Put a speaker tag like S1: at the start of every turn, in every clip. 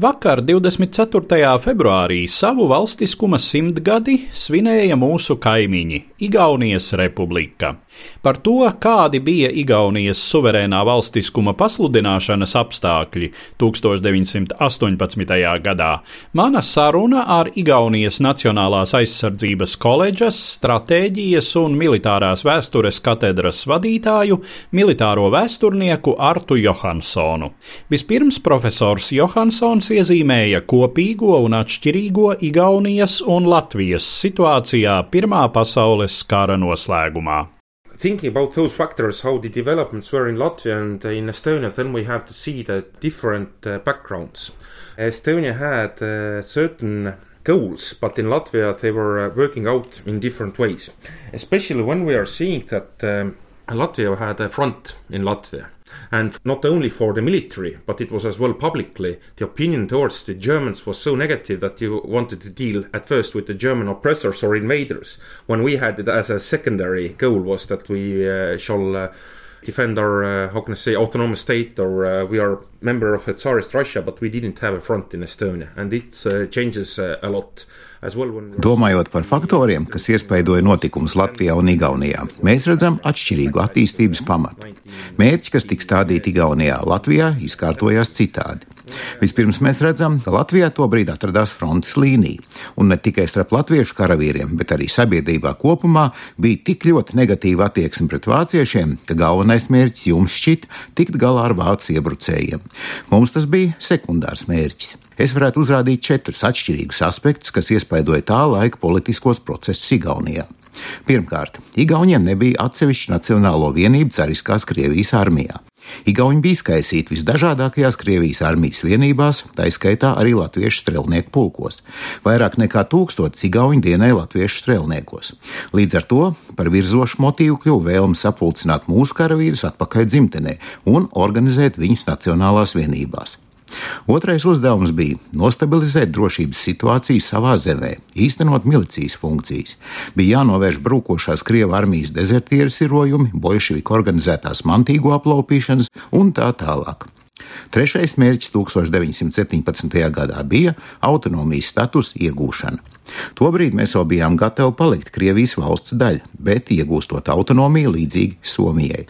S1: Vakar, 24. februārī, savu valstiskuma simtgadi svinēja mūsu kaimiņi - Igaunijas republika. Par to, kādi bija Igaunijas suverēnā valstiskuma pasludināšanas apstākļi 1918. gadā, mana saruna ar Igaunijas Nacionālās aizsardzības koledžas, stratēģijas un militārās vēstures katedras vadītāju, militāro vēsturnieku Artu Johansonu. Vispirms profesors Johansons iezīmēja kopīgo un atšķirīgo Igaunijas un Latvijas situācijā Pirmā pasaules kara noslēgumā.
S2: thinking about those factors, how the developments were in Latvia and in Estonia, then we have to see the different uh, backgrounds. Estonia had uh, certain goals, but in Latvia they were uh, working out in different ways. Especially when we are seeing that um, Latvia had a front in Latvia. And not only for the military, but it was as well publicly. The opinion towards the Germans was so negative that you wanted to deal at first with the German oppressors or invaders, when we had it as a secondary goal was that we uh, shall uh, defend our, uh, how can I say, autonomous state, or uh, we are member of a Tsarist Russia, but we didn't have a front in Estonia, and it uh, changes a lot.
S3: Domājot par faktoriem, kas iespaidoja notikumus Latvijā un Igaunijā, mēs redzam atšķirīgu attīstības pamatu. Mērķi, kas tika stādīti Igaunijā, Latvijā izkārtojās citādi. Vispirms mēs redzam, ka Latvijā tobrīd atradās frontes līnija, un ne tikai starp latviešu karavīriem, bet arī sabiedrībā kopumā bija tik ļoti negatīva attieksme pret vāciešiem, ka galvenais mērķis jums šķita tikt galā ar vācu iebrucējiem. Mums tas bija sekundārs mērķis. Es varētu uzrādīt četrus atšķirīgus aspektus, kas iespaidoja tā laika politiskos procesus Igaunijā. Pirmkārt, Igauniem nebija atsevišķa nacionālo vienību cariskās Krievijas armijā. Igauni bija izkaisīti visdažādākajās Krievijas armijas vienībās, tā izskaitā arī latviešu strelnieku pulkos. Vairāk nekā tūkstotis Igauni dienēja latviešu strelniekos. Līdz ar to par virzošu motīvu kļuva vēlme sapulcināt mūsu karavīrus atpakaļ dzimtenē un organizēt viņus nacionālās vienībās. Otrais uzdevums bija nostabilizēt drošības situāciju savā zemē, īstenot milicijas funkcijas. Bija jānovērš brūkošās Krievijas armijas dezertieru sirojumi, bolševiku organizētās mantīgo aplaupīšanas un tā tālāk. Trešais mērķis 1917. gadā bija autonomijas status iegūšana. Tobrīd mēs vēl bijām gatavi palikt Krievijas valsts daļa, bet iegūstot autonomiju līdzīgi Somijai.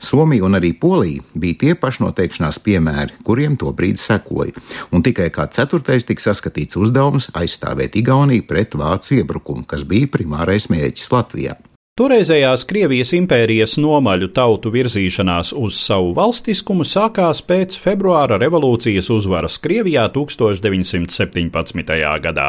S3: Somija un arī Polija bija tie pašnoteikšanās piemēri, kuriem to brīdi sekoja, un tikai kā ceturtais tika saskatīts uzdevums aizstāvēt Igauniju pret vācu iebrukumu, kas bija primārais mērķis Latvijā.
S1: Toreizējās Krievijas impērijas nomaļu tautu virzīšanās uz savu valstiskumu sākās pēc februāra revolūcijas uzvaras Krievijā 1917. gadā.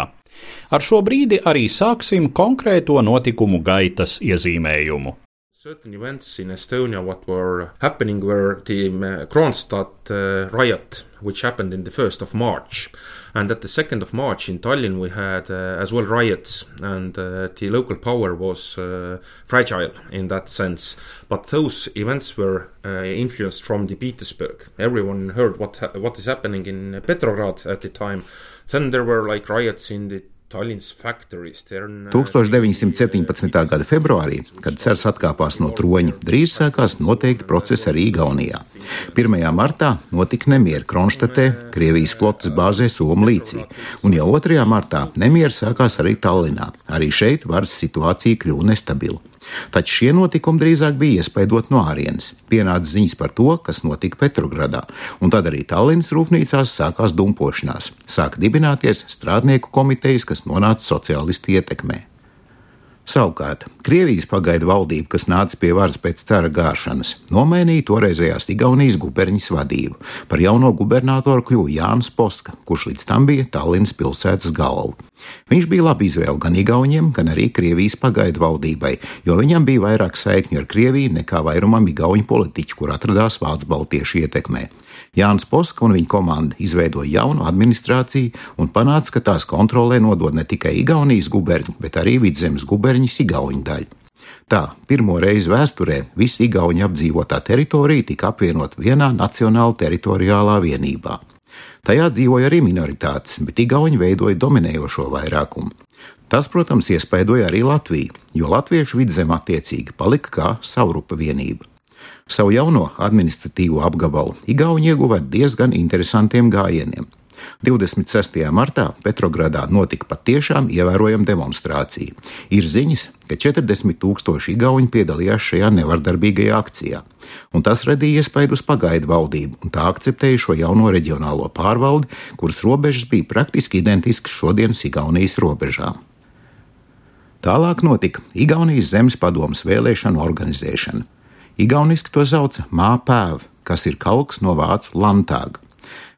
S1: Ar šo brīdi arī sāksim konkrēto notikumu gaitas iezīmējumu.
S2: Certain events in Estonia, what were happening, were the uh, Kronstadt uh, riot, which happened in the 1st of March. And at the 2nd of March in Tallinn, we had uh, as well riots, and uh, the local power was uh, fragile in that sense. But those events were uh, influenced from the Petersburg. Everyone heard what ha- what is happening in Petrograd at the time. Then there were like riots in the Tallinnas factories. Then, uh,
S3: 1917. gada februārī, kad cers atkāpās no troņa, drīz sākās noteikti procesi arī Igaunijā. 1. martā notika nemieri Kronštatē, Krievijas flotes bāzē Somlīcī, un jau 2. martā nemieri sākās arī Tallinā. Arī šeit varas situācija kļuva nestabila. Taču šie notikumi drīzāk bija iespaidot no ārienes. Pienāca ziņas par to, kas notika Petrogradā, un tad arī Tallinas rūpnīcās sākās dumpošanās. Sāka dibināties strādnieku komitejas, kas nonāca sociālistu ietekmē. Savukārt, Krievijas pagaidu valdība, kas nāca pie varas pēc cara gāšanas, nomainīja toreizējās Igaunijas guberņas vadību. Par jauno gubernatoru kļuva Jānis Poska, kurš līdz tam bija Tallinas pilsētas galva. Viņš bija labi izvēle gan Igauniem, gan arī Krievijas pagaidu valdībai, jo viņam bija vairāk saikņu ar Krieviju nekā vairumam Igauņu politiķu, kur atradās Vācu baltiešu ietekmē. Jānis Poska un viņa komanda izveidoja jaunu administrāciju un panāca, ka tās kontrolē nodod ne tikai Igaunijas guberņu, bet arī Vidzemes guberņas Igauņu daļu. Tā pirmo reizi vēsturē visa Igaunija apdzīvotā teritorija tika apvienot vienā nacionāla teritoriālā vienībā. Tajā dzīvoja arī minoritātes, bet Igauni veidoja dominējošo vairākumu. Tas, protams, iespaidoja arī Latviju, jo latviešu vidzemē attiecīgi palika kā savrupa vienība. Savu jauno administratīvo apgabalu Igauni ieguva diezgan interesantiem gājieniem. 26. martā Petrogradā notika patiešām ievērojama demonstrācija. Ir ziņas, ka 40 tūkstoši igauņi piedalījās šajā nevardarbīgajā akcijā, un tas radīja iespaidu uz pagaidu valdību, un tā akceptēja šo jauno reģionālo pārvaldi, kuras robežas bija praktiski identiskas šodienas Igaunijas robežām. Tālāk notika Igaunijas zemes padomas vēlēšanu organizēšana. Igauniski to sauca māpēv, kas ir kalks no vācu lantāga.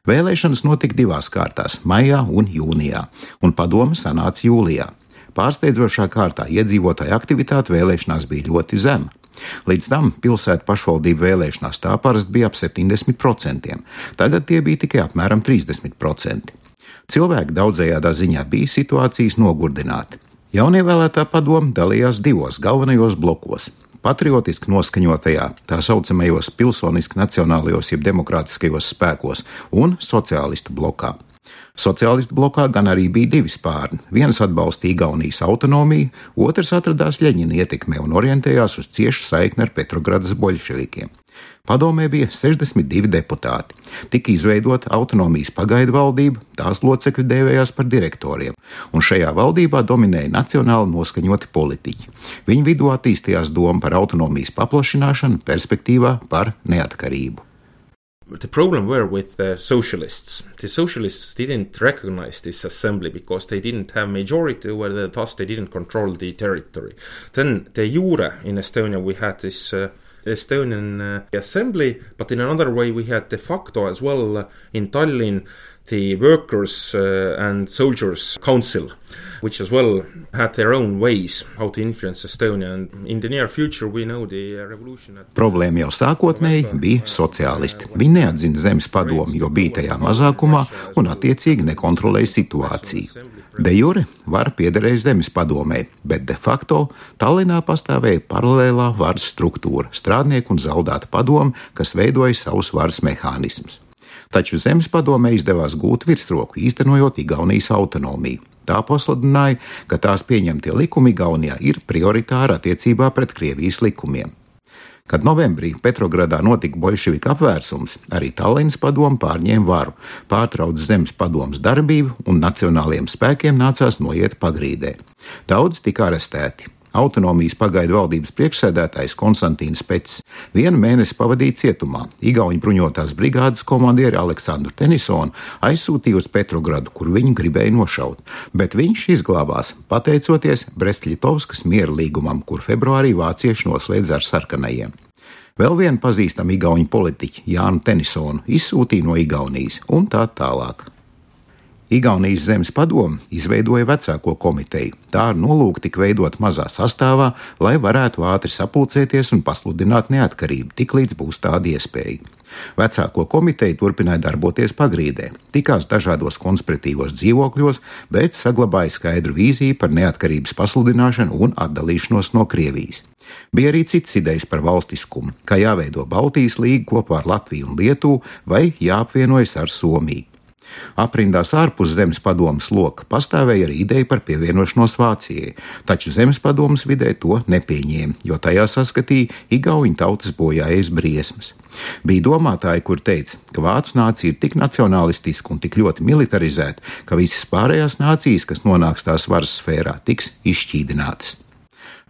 S3: Vēlēšanas notika divās kārtās - maijā un jūnijā, un padome sanāca jūlijā. Pārsteidzošā kārtā iedzīvotāja aktivitāte vēlēšanās bija ļoti zema. Līdz tam pilsētu pašvaldību vēlēšanās tā parasti bija ap 70%, tagad tie bija tikai apmēram 30%. Cilvēki daudzējādā ziņā bija situācijas nogurdināti. Jaunievēlētā padome dalījās divos galvenajos blokos patriotiski noskaņotajā, tā saucamajos pilsoniski nacionālajos, jeb demokrātiskajos spēkos un sociālistu blokā. Sociālistu blokā gan arī bija divi spārni. Viens atbalstīja Igaunijas autonomiju, otrs atradās Ļeņina ietekmē un orientējās uz ciešu saikni ar Petrogradas boļševikiem. Padomē bija 62 deputāti. Tika izveidota autonomijas pagaidu valdība, tās locekļi dēvējās par direktoriem, un šajā valdībā dominēja nacionāli noskaņoti politiķi. Viņu vidū attīstījās doma par autonomijas paplašināšanu, perspektīvā par neatkarību.
S2: The problem were with the socialists. The socialists didn't recognize this assembly because they didn't have majority over the, thus they didn't control the territory. Then the Jura in Estonia we had this uh, Estonian uh, assembly, but in another way we had de facto as well uh, in Tallinn the Workers uh, and Soldiers Council, which as well had their own ways how to influence Estonia. And in the near future, we know the uh, revolution.
S3: Problēma jau sākotnēji bija sociālisti. Viņi neatzina zemes padomu, jo bija tajā mazākumā un attiecīgi nekontrolēja situāciju. De jure var piederēja zemes padomē, bet de facto Tallinā pastāvēja paralēlā varas struktūra, strādnieku un zaldāta padoma, kas veidoja savus varas mehānismus taču zemes padomē izdevās gūt virsroku, īstenojot Igaunijas autonomiju. Tā pasludināja, ka tās pieņemtie likumi Igaunijā ir prioritāri attiecībā pret Krievijas likumiem. Kad novembrī Petrogradā notika bolševika apvērsums, arī Tallinas padoma pārņēma varu, pārtrauca zemes padomas darbību un nacionālajiem spēkiem nācās noiet pagrīdē. Daudz tika arestēti, Autonomijas pagaidu valdības priekšsēdētājs Konstantīns Pets vienu mēnesi pavadīja cietumā. Igauņu bruņotās brigādes komandieri Aleksandru Tenisonu aizsūtīja uz Petrogradu, kur viņu gribēja nošaut, bet viņš izglābās pateicoties Brestļitovskas miera līgumam, kur februārī vācieši noslēdz ar sarkanajiem. Vēl vienu pazīstamu igauņu politiķu, Jānu Tenisonu, izsūtīja no Igaunijas un tā tālāk. Igaunijas zemes padomu izveidoja vecāko komiteju. Tā ar nolūku tika veidot mazā sastāvā, lai varētu ātri sapulcēties un pasludināt neatkarību, tiklīdz būs tāda iespēja. Vecāko komiteju turpināja darboties pagrīdē, tikās dažādos konspiratīvos dzīvokļos, bet saglabāja skaidru vīziju par neatkarības pasludināšanu un atdalīšanos no Krievijas. Bija arī citas idejas par valstiskumu, kā jāveido Baltijas līga kopā ar Latviju un Lietuvu vai jāapvienojas ar Somiju. Aprindās ārpus zemes padomas loka pastāvēja arī ideja par pievienošanos Vācijai, taču zemes padomas vidē to nepieņēma, jo tajā saskatīja Igauņu tautas bojājas briesmas. Bija domātāji, kur teica, ka vācu nācija ir tik nacionālistiska un tik ļoti militarizēta, ka visas pārējās nācijas, kas nonāks tās varas sfērā, tiks izšķīdinātas.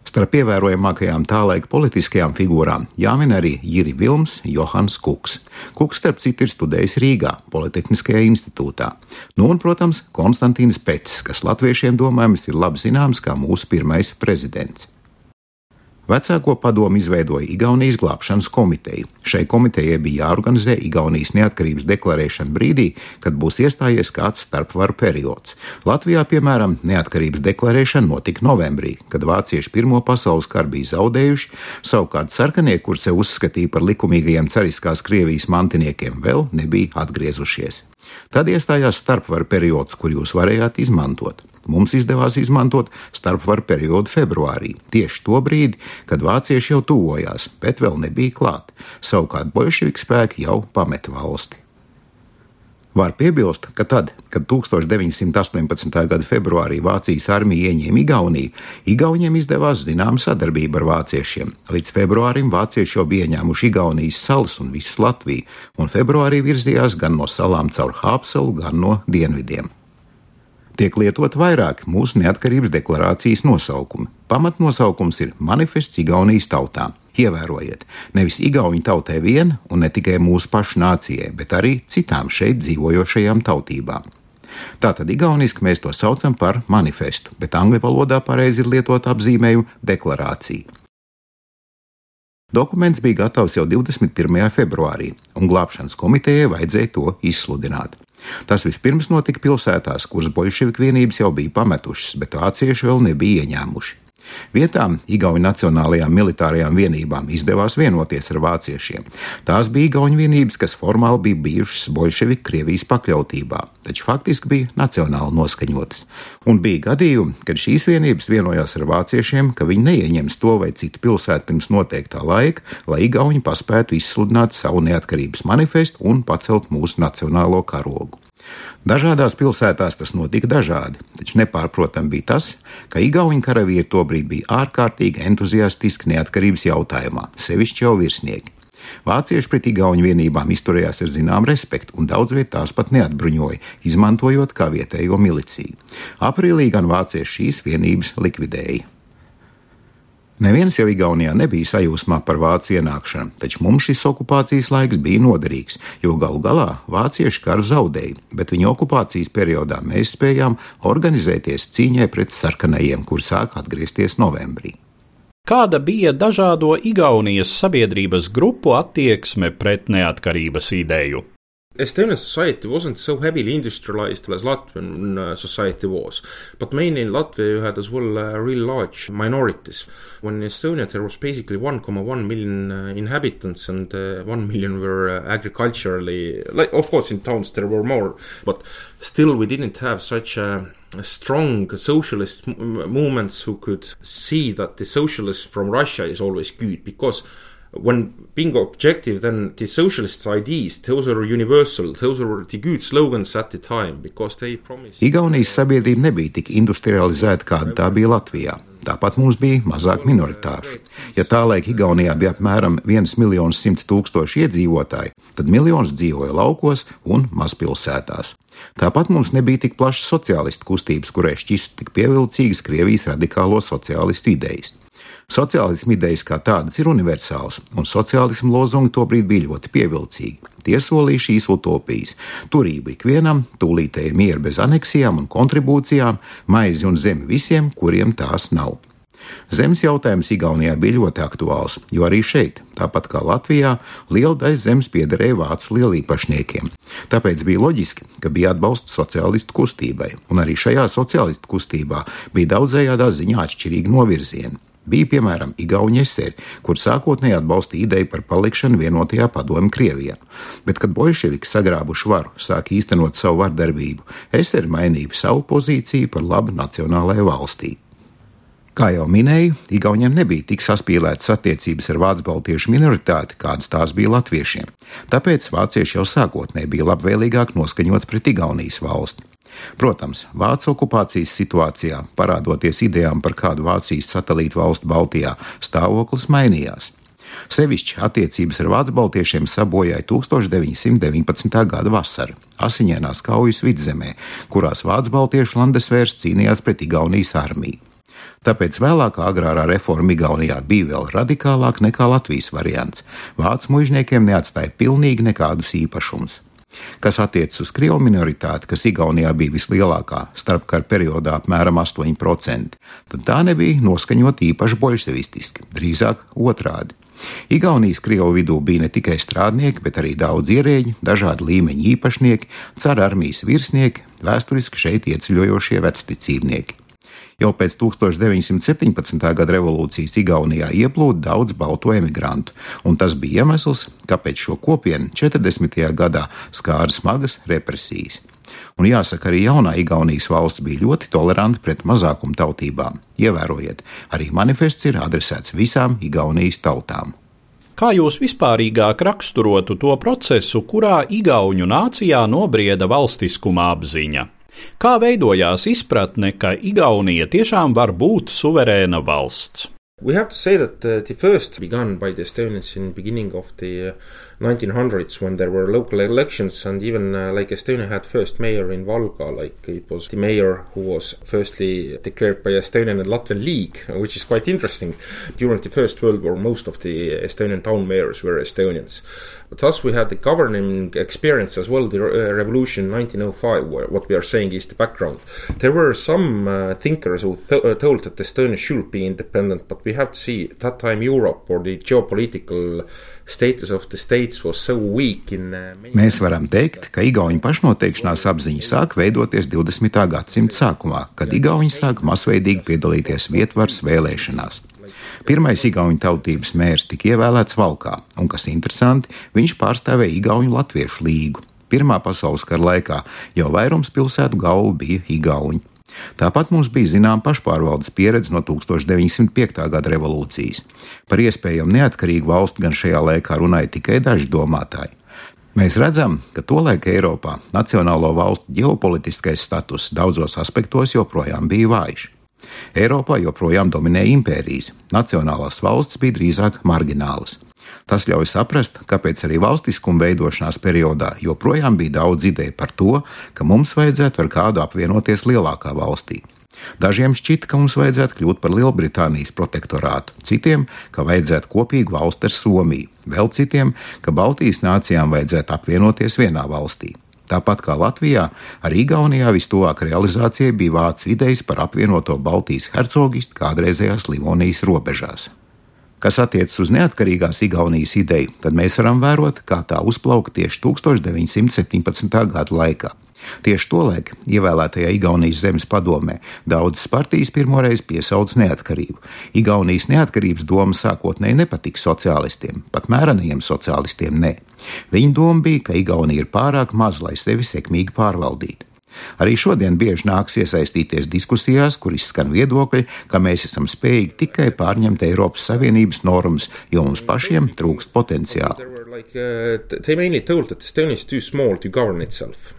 S3: Starp ievērojamākajām tā laika politiskajām figūrām jāmin arī Jiri Vilms, Johans Kuks. Kuks, starp citu, ir studējis Rīgā, Politehniskajā institūtā. Nu, un, protams, Konstantīns Pets, kas latviešiem domājams ir labi zināms kā mūsu pirmais prezidents. Vecāko padomu izveidoja Igaunijas glābšanas komiteja. Šai komitejai bija jāorganizē Igaunijas neatkarības deklarēšana brīdī, kad būs iestājies kāds starpvaru periods. Latvijā, piemēram, neatkarības deklarēšana notika novembrī, kad vācieši Pirmo pasaules karu bija zaudējuši, savukārt sarkanie, kur sev uzskatīja par likumīgajiem cariskās Krievijas mantiniekiem, vēl nebija atgriezušies. Tad iestājās starpvaru periods, kur jūs varējāt izmantot. Mums izdevās izmantot starpvaru periodu februārī, tieši to brīdi, kad vācieši jau tuvojās, bet vēl nebija klāt. Savukārt bolševiku spēki jau pameta valsti. Var piebilst, ka tad, kad 1918. gada februārī Vācijas armija ieņēma Igauniju, Igauniem izdevās zināma sadarbība ar vāciešiem. Līdz februārim vācieši jau bija ieņēmuši Igaunijas salas un visu Latviju, un februārī virzījās gan no salām caur Hāpsalu, gan no dienvidiem. Tiek lietot vairāki mūsu neatkarības deklarācijas nosaukumi. Pamatnosaukums ir Manifests Igaunijas tautām. Ievērojiet, nevis Igaunijas tautai vien, un ne tikai mūsu pašu nācijai, bet arī citām šeit dzīvojošajām tautībām. Tātad igauniski mēs to saucam par manifestu, bet angļu valodā pareizi ir lietot apzīmējumu deklarācija. Dokuments bija gatavs jau 21. februārī, un glābšanas komitejai vajadzēja to izsludināt. Tas vispirms notika pilsētās, kuras bolševiku vienības jau bija pametušas, bet vācieši vēl nebija ieņēmuši. Vietām Igaunijas nacionālajām militārajām vienībām izdevās vienoties ar vāciešiem. Tās bija Igaunijas vienības, kas formāli bija bijušas bolševiku Krievijas pakļautībā, taču faktiski bija nacionāli noskaņotas. Un bija gadījumi, kad šīs vienības vienojās ar vāciešiem, ka viņi neieņems to vai citu pilsētu pirms noteiktā laika, lai Igauni paspētu izsludināt savu neatkarības manifestu un pacelt mūsu nacionālo karogu. Dažādās pilsētās tas notika dažādi, taču nepārprotami bija tas, ka Igaunijas karavīri tobrīd bija ārkārtīgi entuziastiski neatkarības jautājumā, sevišķi jau virsnieki. Vācieši pret Igaunijas vienībām izturējās ar zināmu respektu un daudz vietā tās pat neatbruņoja, izmantojot kā vietējo miliciju. Aprīlī gan vācieši šīs vienības likvidēja. Neviens jau Igaunijā nebija sajūsmā par vācu ienākšanu, taču mums šis okupācijas laiks bija noderīgs, jo galu galā vācieši karu zaudēja, bet viņu okupācijas periodā mēs spējām organizēties cīņai pret sarkanajiem, kur sāk atgriezties novembrī.
S1: Kāda bija dažādo Igaunijas sabiedrības grupu attieksme pret neatkarības ideju?
S2: Estonian society wasn't so heavily industrialized as Latvian uh, society was, but mainly in Latvia you had as well uh, real large minorities. When in Estonia there was basically 1.1 million uh, inhabitants and uh, 1 million were uh, agriculturally, like of course in towns there were more, but still we didn't have such a strong socialist movements who could see that the socialists from Russia is always good because when being objective, then the socialist ideas, those are universal, those are the good slogans at the time, because they promise.
S3: Igaunijas sabiedrība nebija tik industrializēta, kāda tā bija Latvijā. Tāpat mums bija mazāk minoritāšu. Ja tā laika Igaunijā bija apmēram 1 miljons 100 tūkstoši iedzīvotāji, tad miljons dzīvoja laukos un mazpilsētās. Tāpat mums nebija tik plašas sociālistu kustības, kurai šķistu tik pievilcīgas Krievijas radikālo sociālistu idejas. Sociālisma idejas kā tādas ir universālas, un sociālisma lozungi tobrīd bija ļoti pievilcīgi. Tie solīja šīs utopijas - turību ikvienam, tūlītēji mieru bez aneksijām un kontribūcijām, maizi un zemi visiem, kuriem tās nav. Zemes jautājums Igaunijā bija ļoti aktuāls, jo arī šeit, tāpat kā Latvijā, liela daļa zemes piederēja vācu lielīpašniekiem. Tāpēc bija loģiski, ka bija atbalsts sociālistu kustībai, un arī šajā sociālistu kustībā bija daudzējādā ziņā atšķirīgi novirzieni. Bija piemēram Igaunija eseri, kur sākotnēji atbalstīja ideju par palikšanu vienotajā padomju Krievijā. Bet, kad bolševiki sagrābuši varu, sāk īstenot savu vardarbību, eseri mainīja savu pozīciju par labu nacionālajai valstī. Kā jau minēju, Igauniem nebija tik saspīlētas attiecības ar vācu baltiešu minoritāti, kādas tās bija latviešiem. Tāpēc vācieši jau sākotnēji bija labvēlīgāk noskaņot pret Igaunijas valsti. Protams, Vācu okupācijas situācijā, parādoties idejām par kādu Vācijas satelītu valstu Baltijā, stāvoklis mainījās. Sevišķi attiecības ar vācu baltiešiem sabojāja 1919. gada vasara, asiņainās kaujas vidzemē, kurās vācu baltiešu landesvērs cīnījās pret Igaunijas armiju. Tāpēc vēlākā agrārā reforma Igaunijā bija vēl radikālāka nekā Latvijas variants. Vācu mužniekiem neatstāja pilnīgi nekādus īpašumus. Kas attiecas uz krievu minoritāti, kas Igaunijā bija vislielākā starpkara periodā apmēram 8%, tad tā nebija noskaņota īpaši bolševistiski, drīzāk otrādi. Igaunijas Krievu vidū bija ne tikai strādnieki, bet arī daudz ierēģi, dažādi līmeņa īpašnieki, cara armijas virsnieki, vēsturiski šeit ieceļojošie vecticībnieki. Jau pēc 1917. gada revolūcijas Igaunijā ieplūda daudz balto emigrantu, un tas bija iemesls, kāpēc šo kopienu 40. gadā skāra smagas represijas. Un jāsaka, arī jaunā Igaunijas valsts bija ļoti toleranta pret mazākumu tautībām. Ievērojiet, arī manifests ir adresēts visām Igaunijas tautām.
S1: Kā jūs vispārīgāk raksturotu to procesu, kurā Igaunu nācijā nobrieda valstiskuma apziņa? Kā veidojās izpratne, ka Igaunija tiešām var būt suverēna valsts?
S2: We have to say that uh, the first begun by the Estonians in beginning of the uh, 1900s when there were local elections and even uh, like Estonia had first mayor in Valga like it was the mayor who was firstly declared by Estonian and Latvian League which is quite interesting. During the first world war most of the Estonian town mayors were Estonians. But thus we had the governing experience as well the uh, revolution 1905 where what we are saying is the background. There were some uh, thinkers who th uh, told that Estonia should be independent but we have to see at that time Europe or the geopolitical
S3: Mēs varam teikt, ka Igaunijas pašnoteikšanās apziņa sāk veidoties 20. gadsimta sākumā, kad Igauni sāk masveidīgi piedalīties vietvaras vēlēšanās. Pirmais Igaunijas tautības mērs tika ievēlēts Valkā, un, kas interesanti, viņš pārstāvēja Igauniju Latviešu līgu. Pirmā pasaules kara laikā jau vairums pilsētu galvu bija Igauni. Tāpat mums bija zināma pašpārvaldes pieredze no 1905. gada revolūcijas. Par iespējamu neatkarīgu valsti gan šajā laikā runāja tikai daži domātāji. Mēs redzam, ka tolaik Eiropā nacionālo valstu ģeopolitiskais status daudzos aspektos joprojām bija vājš. Eiropā joprojām dominēja impērijas, nacionālās valsts bija drīzāk marginālas. Tas ļauj saprast, kāpēc arī valstiskuma veidošanās periodā joprojām bija daudz ideju par to, ka mums vajadzētu ar kādu apvienoties lielākā valstī. Dažiem šķita, ka mums vajadzētu kļūt par Lielbritānijas protektorātu, citiem, ka vajadzētu kopīgu valsti ar Somiju, vēl citiem, ka Baltijas nācijām vajadzētu apvienoties vienā valstī. Tāpat kā Latvijā, arī Igaunijā vistuvāk realizācijai bija vācu idejas par apvienoto Baltijas hercogistu kādreizējās Livonijas robežās. Kas attiecas uz neatkarīgās Igaunijas ideju, tad mēs varam vērot, kā tā uzplauka tieši 1917. gada laikā. Tieši tolaik ievēlētajā Igaunijas zemes padomē daudzas partijas pirmoreiz piesauc neatkarību. Igaunijas neatkarības doma sākotnēji nepatika sociālistiem, pat mērenajiem sociālistiem ne. Viņa doma bija, ka Igaunija ir pārāk maz, lai sevi sekmīgi pārvaldītu. Arī šodien bieži nāks iesaistīties diskusijās, kur izskan viedokļi, ka mēs esam spējīgi tikai pārņemt Eiropas Savienības normas, jo mums pašiem trūkst potenciāla.
S2: Like, uh, they mainly told that Estonia is too small to govern itself.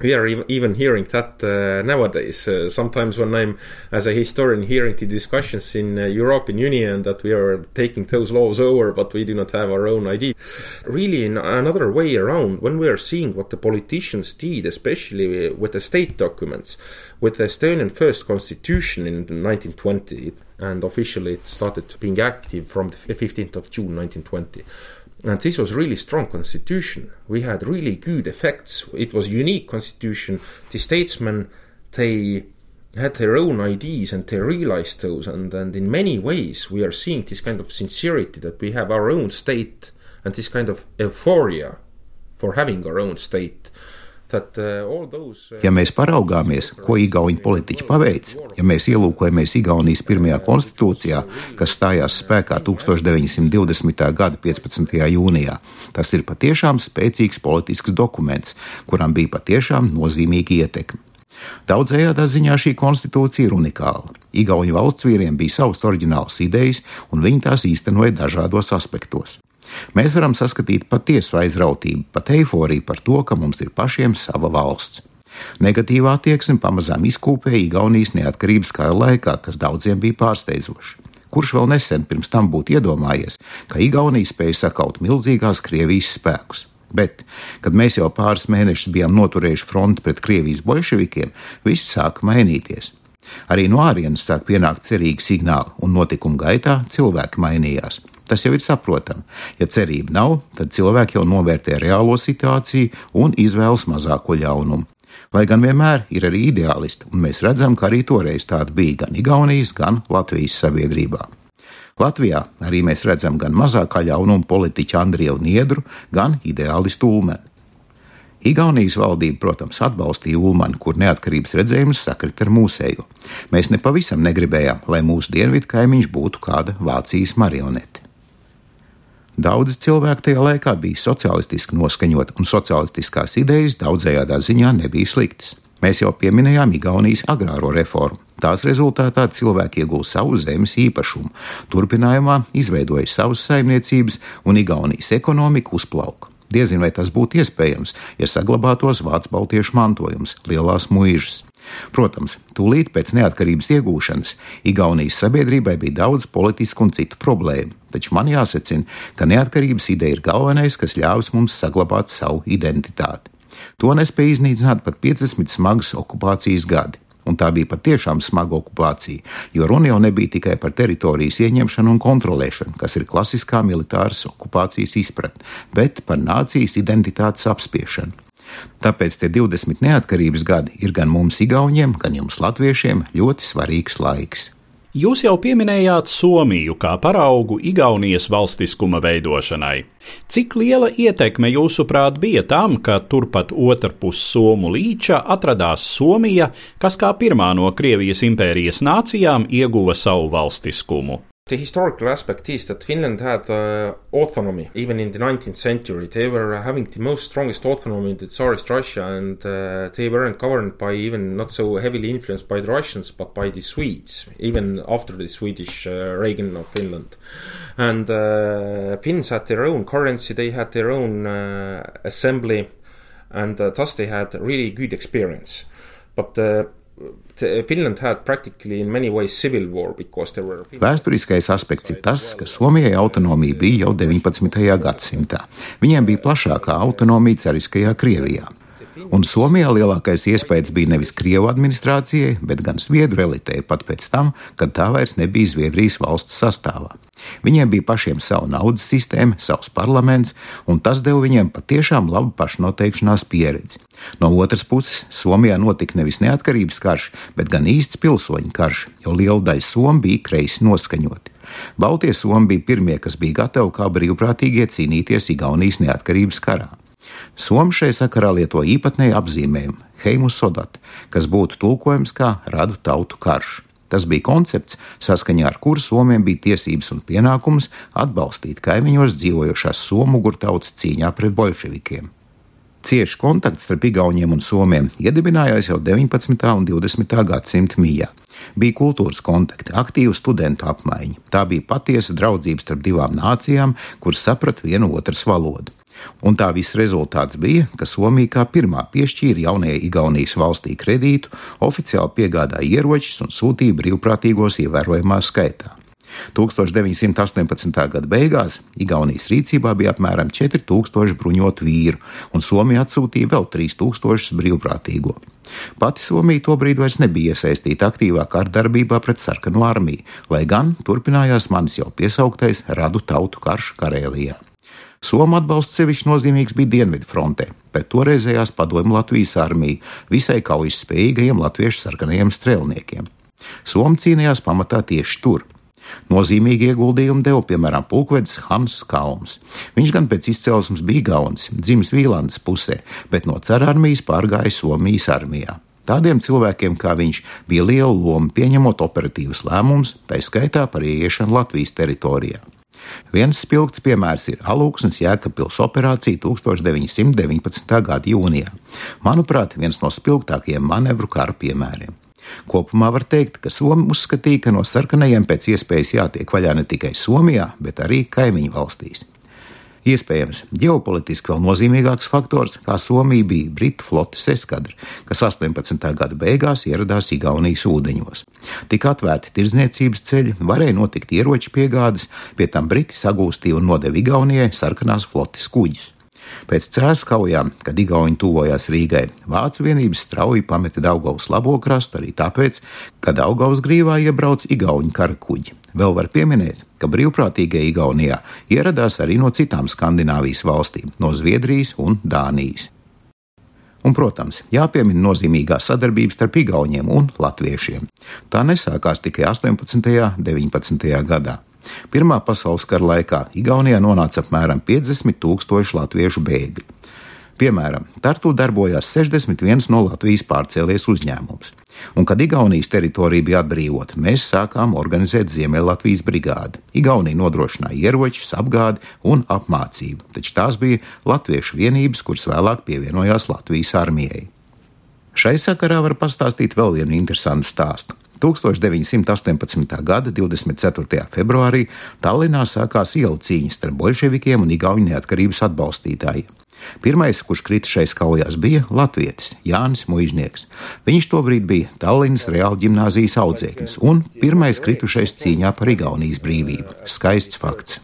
S2: We are even hearing that uh, nowadays. Uh, sometimes when I'm, as a historian, hearing the discussions in uh, European Union that we are taking those laws over, but we do not have our own idea. Really, in another way around, when we are seeing what the politicians did, especially with the state documents, with the Estonian first constitution in 1920, and officially it started being active from the 15th of June 1920 and this was really strong constitution. We had really good effects. It was unique constitution. The statesmen they had their own ideas and they realized those and, and in many ways we are seeing this kind of sincerity that we have our own state and this kind of euphoria for having our own state Those,
S3: uh, ja mēs paraugāmies, ko Igaunijas politiķi paveic, ja mēs ielūkojamies Igaunijas pirmajā konstitūcijā, kas stājās spēkā 1920. gada 15. jūnijā, tas ir patiešām spēcīgs politisks dokuments, kuram bija patiešām nozīmīga ietekme. Daudzējādā ziņā šī konstitūcija ir unikāla. Igaunijas valsts vīriem bija savas oriģinālas idejas, un viņi tās īstenoja dažādos aspektos. Mēs varam saskatīt patiesu aizrautību, pat eifóriju par to, ka mums ir pašiem sava valsts. Negatīvā attieksme pamazām izkūpēja Igaunijas neatkarības kara laikā, kas daudziem bija pārsteidzoši. Kurš vēl nesen pirms tam būtu iedomājies, ka Igaunija spēja sakaut milzīgās Krievijas spēkus? Bet, kad mēs jau pāris mēnešus bijām noturējuši fronti pret Krievijas bolševikiem, viss sāka mainīties. Arī no ārienes sāk pienākt cerīgi signāli, un notikumu gaitā cilvēki mainījās. Tas jau ir saprotami. Ja cerība nav, tad cilvēki jau novērtē reālo situāciju un izvēlas mazāko ļaunumu. Lai gan vienmēr ir arī ideālisti, un mēs redzam, ka arī toreiz tāda bija gan Igaunijas, gan Latvijas sabiedrībā. Latvijā arī mēs redzam gan mazākā ļaunuma politiķu Andriju Niedru, gan ideālistu Ulmeni. Igaunijas valdība, protams, atbalstīja Ulmanu, kur neatkarības redzējums sakrit ar mūsējo. Mēs nepavisam negribējām, lai mūsu dienvidu kaimiņš būtu kāda Vācijas marionete. Daudzi cilvēki tajā laikā bija sociālistiski noskaņoti, un sociālistiskās idejas daudzējādā ziņā nebija sliktas. Mēs jau pieminējām Igaunijas agrāro reformu. Tās rezultātā cilvēki ieguva savu zemes īpašumu, turpinājumā izveidoja savas saimniecības, un Igaunijas ekonomika uzplauka. Diezin vai tas būtu iespējams, ja saglabātos vācu baltiešu mantojums, lielās mūžas. Protams, tūlīt pēc neatkarības iegūšanas Igaunijas sabiedrībai bija daudz politisku un citu problēmu, taču man jāsacina, ka neatkarības ideja ir galvenais, kas ļāvis mums saglabāt savu identitāti. To nespēja iznīcināt pat 50 smagas okupācijas gadi un tā bija patiešām smaga okupācija, jo runa jau nebija tikai par teritorijas ieņemšanu un kontrolēšanu, kas ir klasiskā militāras okupācijas izpratne, bet par nācijas identitātes apspiešanu. Tāpēc tie 20 neatkarības gadi ir gan mums, Igauniem, gan jums, Latviešiem, ļoti svarīgs laiks.
S1: Jūs jau pieminējāt Somiju kā paraugu Igaunijas valstiskuma veidošanai. Cik liela ietekme jūsuprāt bija tam, ka turpat otrpus Somu līča atradās Somija, kas kā pirmā no Krievijas impērijas nācijām ieguva savu valstiskumu?
S2: The historical aspect is that Finland had uh, autonomy even in the 19th century. They were having the most strongest autonomy in the Tsarist Russia, and uh, they weren't governed by even not so heavily influenced by the Russians, but by the Swedes, even after the Swedish uh, Reagan of Finland. And uh, Finns had their own currency, they had their own uh, assembly, and uh, thus they had really good experience. But
S3: Vēsturiskais aspekts ir tas, ka Somijai autonomija bija jau 19. gadsimtā. Viņiem bija plašākā autonomija cariskajā Krievijā. Un Somijā lielākais iespējas bija nevis Krievu administrācijai, bet gan Zviedru elitei pat pēc tam, kad tā vairs nebija Zviedrijas valsts sastāvā. Viņiem bija pašiem sava naudas sistēma, savs parlaments, un tas deva viņiem patiešām labu pašnoteikšanās pieredzi. No otras puses, Somijā notika nevis neatkarības karš, bet gan īsts pilsoņu karš, jo liela daļa Somu bija kreisi noskaņoti. Baltie Somi bija pirmie, kas bija gatavi kā brīvprātīgie cīnīties Igaunijas neatkarības karā. Somi šai sakarā lieto īpatnēju apzīmējumu Heimu Sodat, kas būtu tulkojams kā radu tautu karš. Tas bija koncepts, saskaņā ar kuru Somijam bija tiesības un pienākums atbalstīt kaimiņos dzīvojošās somu gurtautas cīņā pret bolševikiem. Cieši kontakts starp Igauniem un Somiem iedibinājās jau 19. un 20. gadsimta mijā. Bija kultūras kontakti, aktīva studentu apmaiņa. Tā bija patiesa draudzība starp divām nācijām, kuras saprata vienu otras valodu. Un tā viss rezultāts bija, ka Somija kā pirmā piešķīra jaunajai Igaunijas valstī kredītu, oficiāli piegādāja ieročus un sūtīja brīvprātīgos ievērojamā skaitā. 1918. gada beigās Igaunijas rīcībā bija apmēram 4000 bruņotu vīru, un Somija atsūtīja vēl 3000 brīvprātīgo. Pati Somija tobrīd vairs nebija iesaistīta aktīvā kārdarbībā pret sarkanu armiju, lai gan turpinājās manis jau piesauktais radu tautu karš Karēlijā. Somu atbalsts sevišķi nozīmīgs bija Dienvidu frontē, pret toreizējās padomju Latvijas armiju, visai kaujas spējīgajiem latviešu sarkanajiem strēlniekiem. Somu cīnījās pamatā tieši tur. Nozīmīgi ieguldījumu deva piemēram pulkvedis Hans Kalns. Viņš gan pēc izcelsmes bija Gauns, dzimis Vīlandes pusē, bet no cara armijas pārgāja Somijas armijā. Tādiem cilvēkiem kā viņš bija liela loma pieņemot operatīvus lēmumus, tā skaitā par ieiešanu Latvijas teritorijā. Viens spilgts piemērs ir Alūksnes Jēkabpils operācija 1919. gada jūnijā. Manuprāt, viens no spilgtākajiem manevru kara piemēriem. Kopumā var teikt, ka Somija uzskatīja, ka no sarkanajiem pēc iespējas jātiek vaļā ne tikai Somijā, bet arī kaimiņu valstīs. Iespējams, ģeopolitiski vēl nozīmīgāks faktors, kā Somija bija Britu flotes eskadra, kas 18. gada beigās ieradās Igaunijas ūdeņos. Tika atvērti tirdzniecības ceļi, varēja notikt ieroču piegādes, pie tam Briti sagūstīja un nodeva Igaunijai sarkanās flotes kuģus. Pēc cēlus kaujām, kad Igauni tuvojās Rīgai, Vācu vienības strauji pameta Daugavas labo krastu arī tāpēc, ka Daugavas grīvā iebrauc Igauni karakuģi. Vēl var pieminēt, ka brīvprātīgie Igaunijā ieradās arī no citām Skandināvijas valstīm, no Zviedrijas un Dānijas. Un, protams, jāpiemina nozīmīgā sadarbība starp Igauniem un Latviešiem. Tā nesākās tikai 18. un 19. gadā. Pirmā pasaules kara laikā Igaunijā nonāca apmēram 50 tūkstoši latviešu bēgļu. Piemēram, Tartu darbojās 61 no Latvijas pārcēlies uzņēmums. Un, kad Igaunijas teritorija bija atbrīvota, mēs sākām organizēt Ziemeļlatvijas brigādi. Igaunija nodrošināja ieročus, apgādi un apmācību, taču tās bija latviešu vienības, kuras vēlāk pievienojās Latvijas armijai. Šai sakarā var pastāstīt vēl vienu interesantu stāstu. 1918. gada 24. februārī Tallinā sākās ielu cīņas starp bolševikiem un Igaunijas neatkarības atbalstītājiem. Pirmais, kurš krita šais kaujās, bija Latvijas Jānis Mužnieks. Viņš tobrīd bija Tallinas Reāla ģimnāzijas audzēknis un pirmais kritušais cīņā par Igaunijas brīvību. Skaists fakts.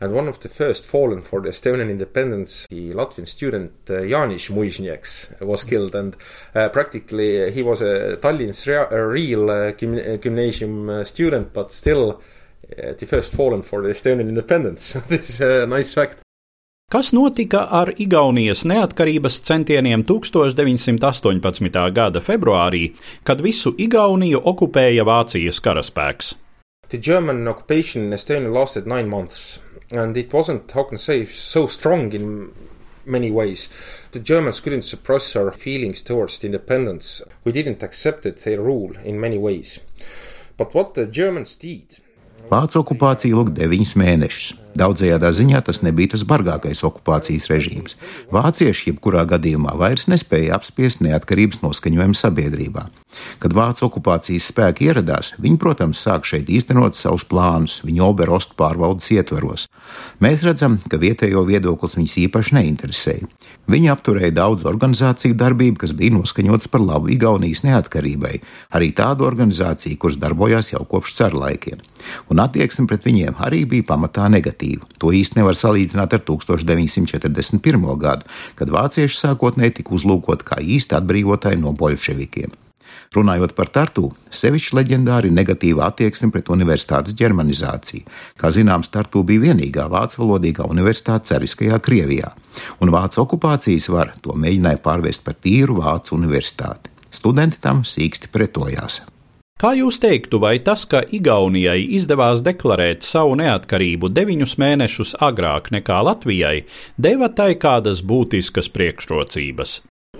S2: And one of the first fallen for the Estonian independence, the Latvian student uh, Janis Muiznieks was killed, and uh, practically he was a Tallinn's rea- a real uh, gym- gymnasium student, but still the first fallen for the Estonian independence. this is a nice fact.
S1: Kas notika ar Igaunijas neatkarības centieniem 1918. gada februārī, kad visu Igauniju okupēja Vācijas karaspēks?
S2: The German occupation in Estonia lasted nine months. And it wasn't, how can I say, so strong in many ways. The Germans couldn't suppress our feelings towards the independence. We didn't accept their rule in many ways. But what the Germans did.
S3: Vācu okupācija ilga deviņus mēnešus. Daudzajā ziņā tas nebija tas bargākais okupācijas režīms. Vācieši jebkurā gadījumā vairs nespēja apspiest neatkarības noskaņojumu sabiedrībā. Kad vācu okupācijas spēki ieradās, viņi, protams, sāk šeit īstenot savus plānus, viņu oberostu pārvaldes ietvaros. Mēs redzam, ka vietējo viedoklis viņus īpaši neinteresēja. Viņi apturēja daudz organizāciju darbību, kas bija noskaņotas par labu Igaunijas neatkarībai, arī tādu organizāciju, kuras darbojās jau kopš ceru laikiem. Un attieksme pret viņiem arī bija pamatā negatīva negatīva. To īsti nevar salīdzināt ar 1941. gadu, kad vācieši sākotnēji tika uzlūkoti kā īsti atbrīvotāji no bolševikiem. Runājot par Tartu, sevišķi leģendāri negatīva attieksme pret universitātes ģermanizāciju. Kā zināms, Tartu bija vienīgā vācu valodīgā universitāte cariskajā Krievijā, un vācu okupācijas vara to mēģināja pārvērst par tīru vācu universitāti. Studenti tam sīksti pretojās.
S1: Kā jūs teiktu, vai tas, ka Igaunijai izdevās deklarēt savu neatkarību deviņus mēnešus agrāk nekā Latvijai, deva tai kādas būtiskas priekšrocības?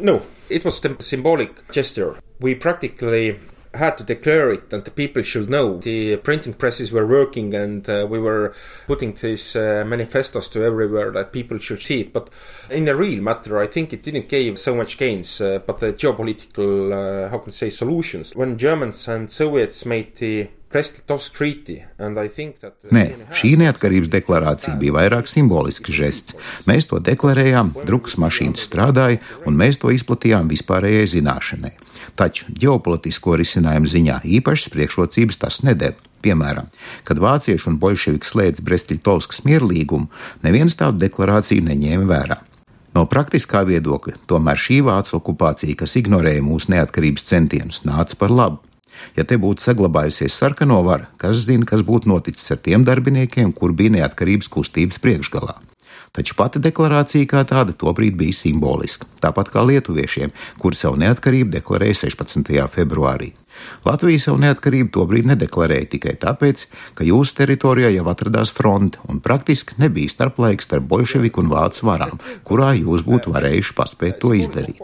S2: No, it was a symbolic gesture. We practically had to declare it and the people should know. The printing presses were working and uh, we were putting these uh, manifestos to everywhere that people should see it. But in a real matter, I think it didn't give so much gains, uh, but the geopolitical, uh, how can I say, solutions. When Germans and Soviets made the
S3: Nē, šī neatkarības deklarācija bija vairāk simbolisks žests. Mēs to deklarējām, drukas mašīnas strādāja, un mēs to izplatījām vispārējai zināšanai. Taču ģeopolitisko risinājumu ziņā īpašas priekšrocības tas nedēļ. Piemēram, kad vācieši un bolševiki slēdz Brestļtovskas mierlīgumu, neviens tādu deklarāciju neņēma vērā. No praktiskā viedokļa, tomēr šī vācu okupācija, kas ignorēja mūsu neatkarības centienus, nāca par labu. Ja te būtu saglabājusies sarkano vara, kas zina, kas būtu noticis ar tiem darbiniekiem, kur bija neatkarības kustības priekšgalā. Taču pati deklarācija kā tāda tobrīd bija simboliska, tāpat kā lietuviešiem, kuri savu neatkarību deklarēja 16. februārī. Latvija savu neatkarību tobrīd nedeklarēja tikai tāpēc, ka jūsu teritorijā jau atradās fronte un praktiski nebija starplaiks starp bolševiku un vācu varām, kurā jūs būtu varējuši paspēt to izdarīt.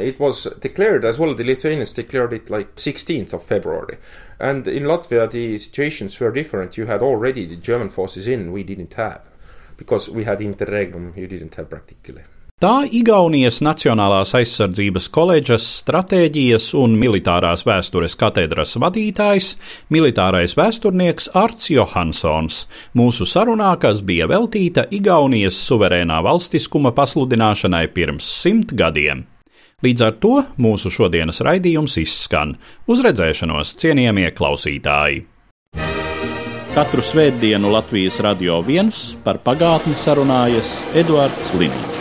S2: It was declared as well, the Lithuanians declared it like 16th of February. And in Latvia, the situations were different. You had already the German forces in, we didn't have. Because we had interregnum, you didn't have practically.
S1: Tā Igaunijas Nacionālās aizsardzības koledžas stratēģijas un militārās vēstures katedras vadītājs, militārais vēsturnieks Arts Johansons, mūsu sarunā, kas bija veltīta Igaunijas suverēnā valstiskuma pasludināšanai pirms simt gadiem. Līdz ar to mūsu šodienas raidījums izskan. Uz redzēšanos, cienījamie klausītāji! Katru svētdienu Latvijas radio viens par pagātni sarunājas Eduards Līniņš.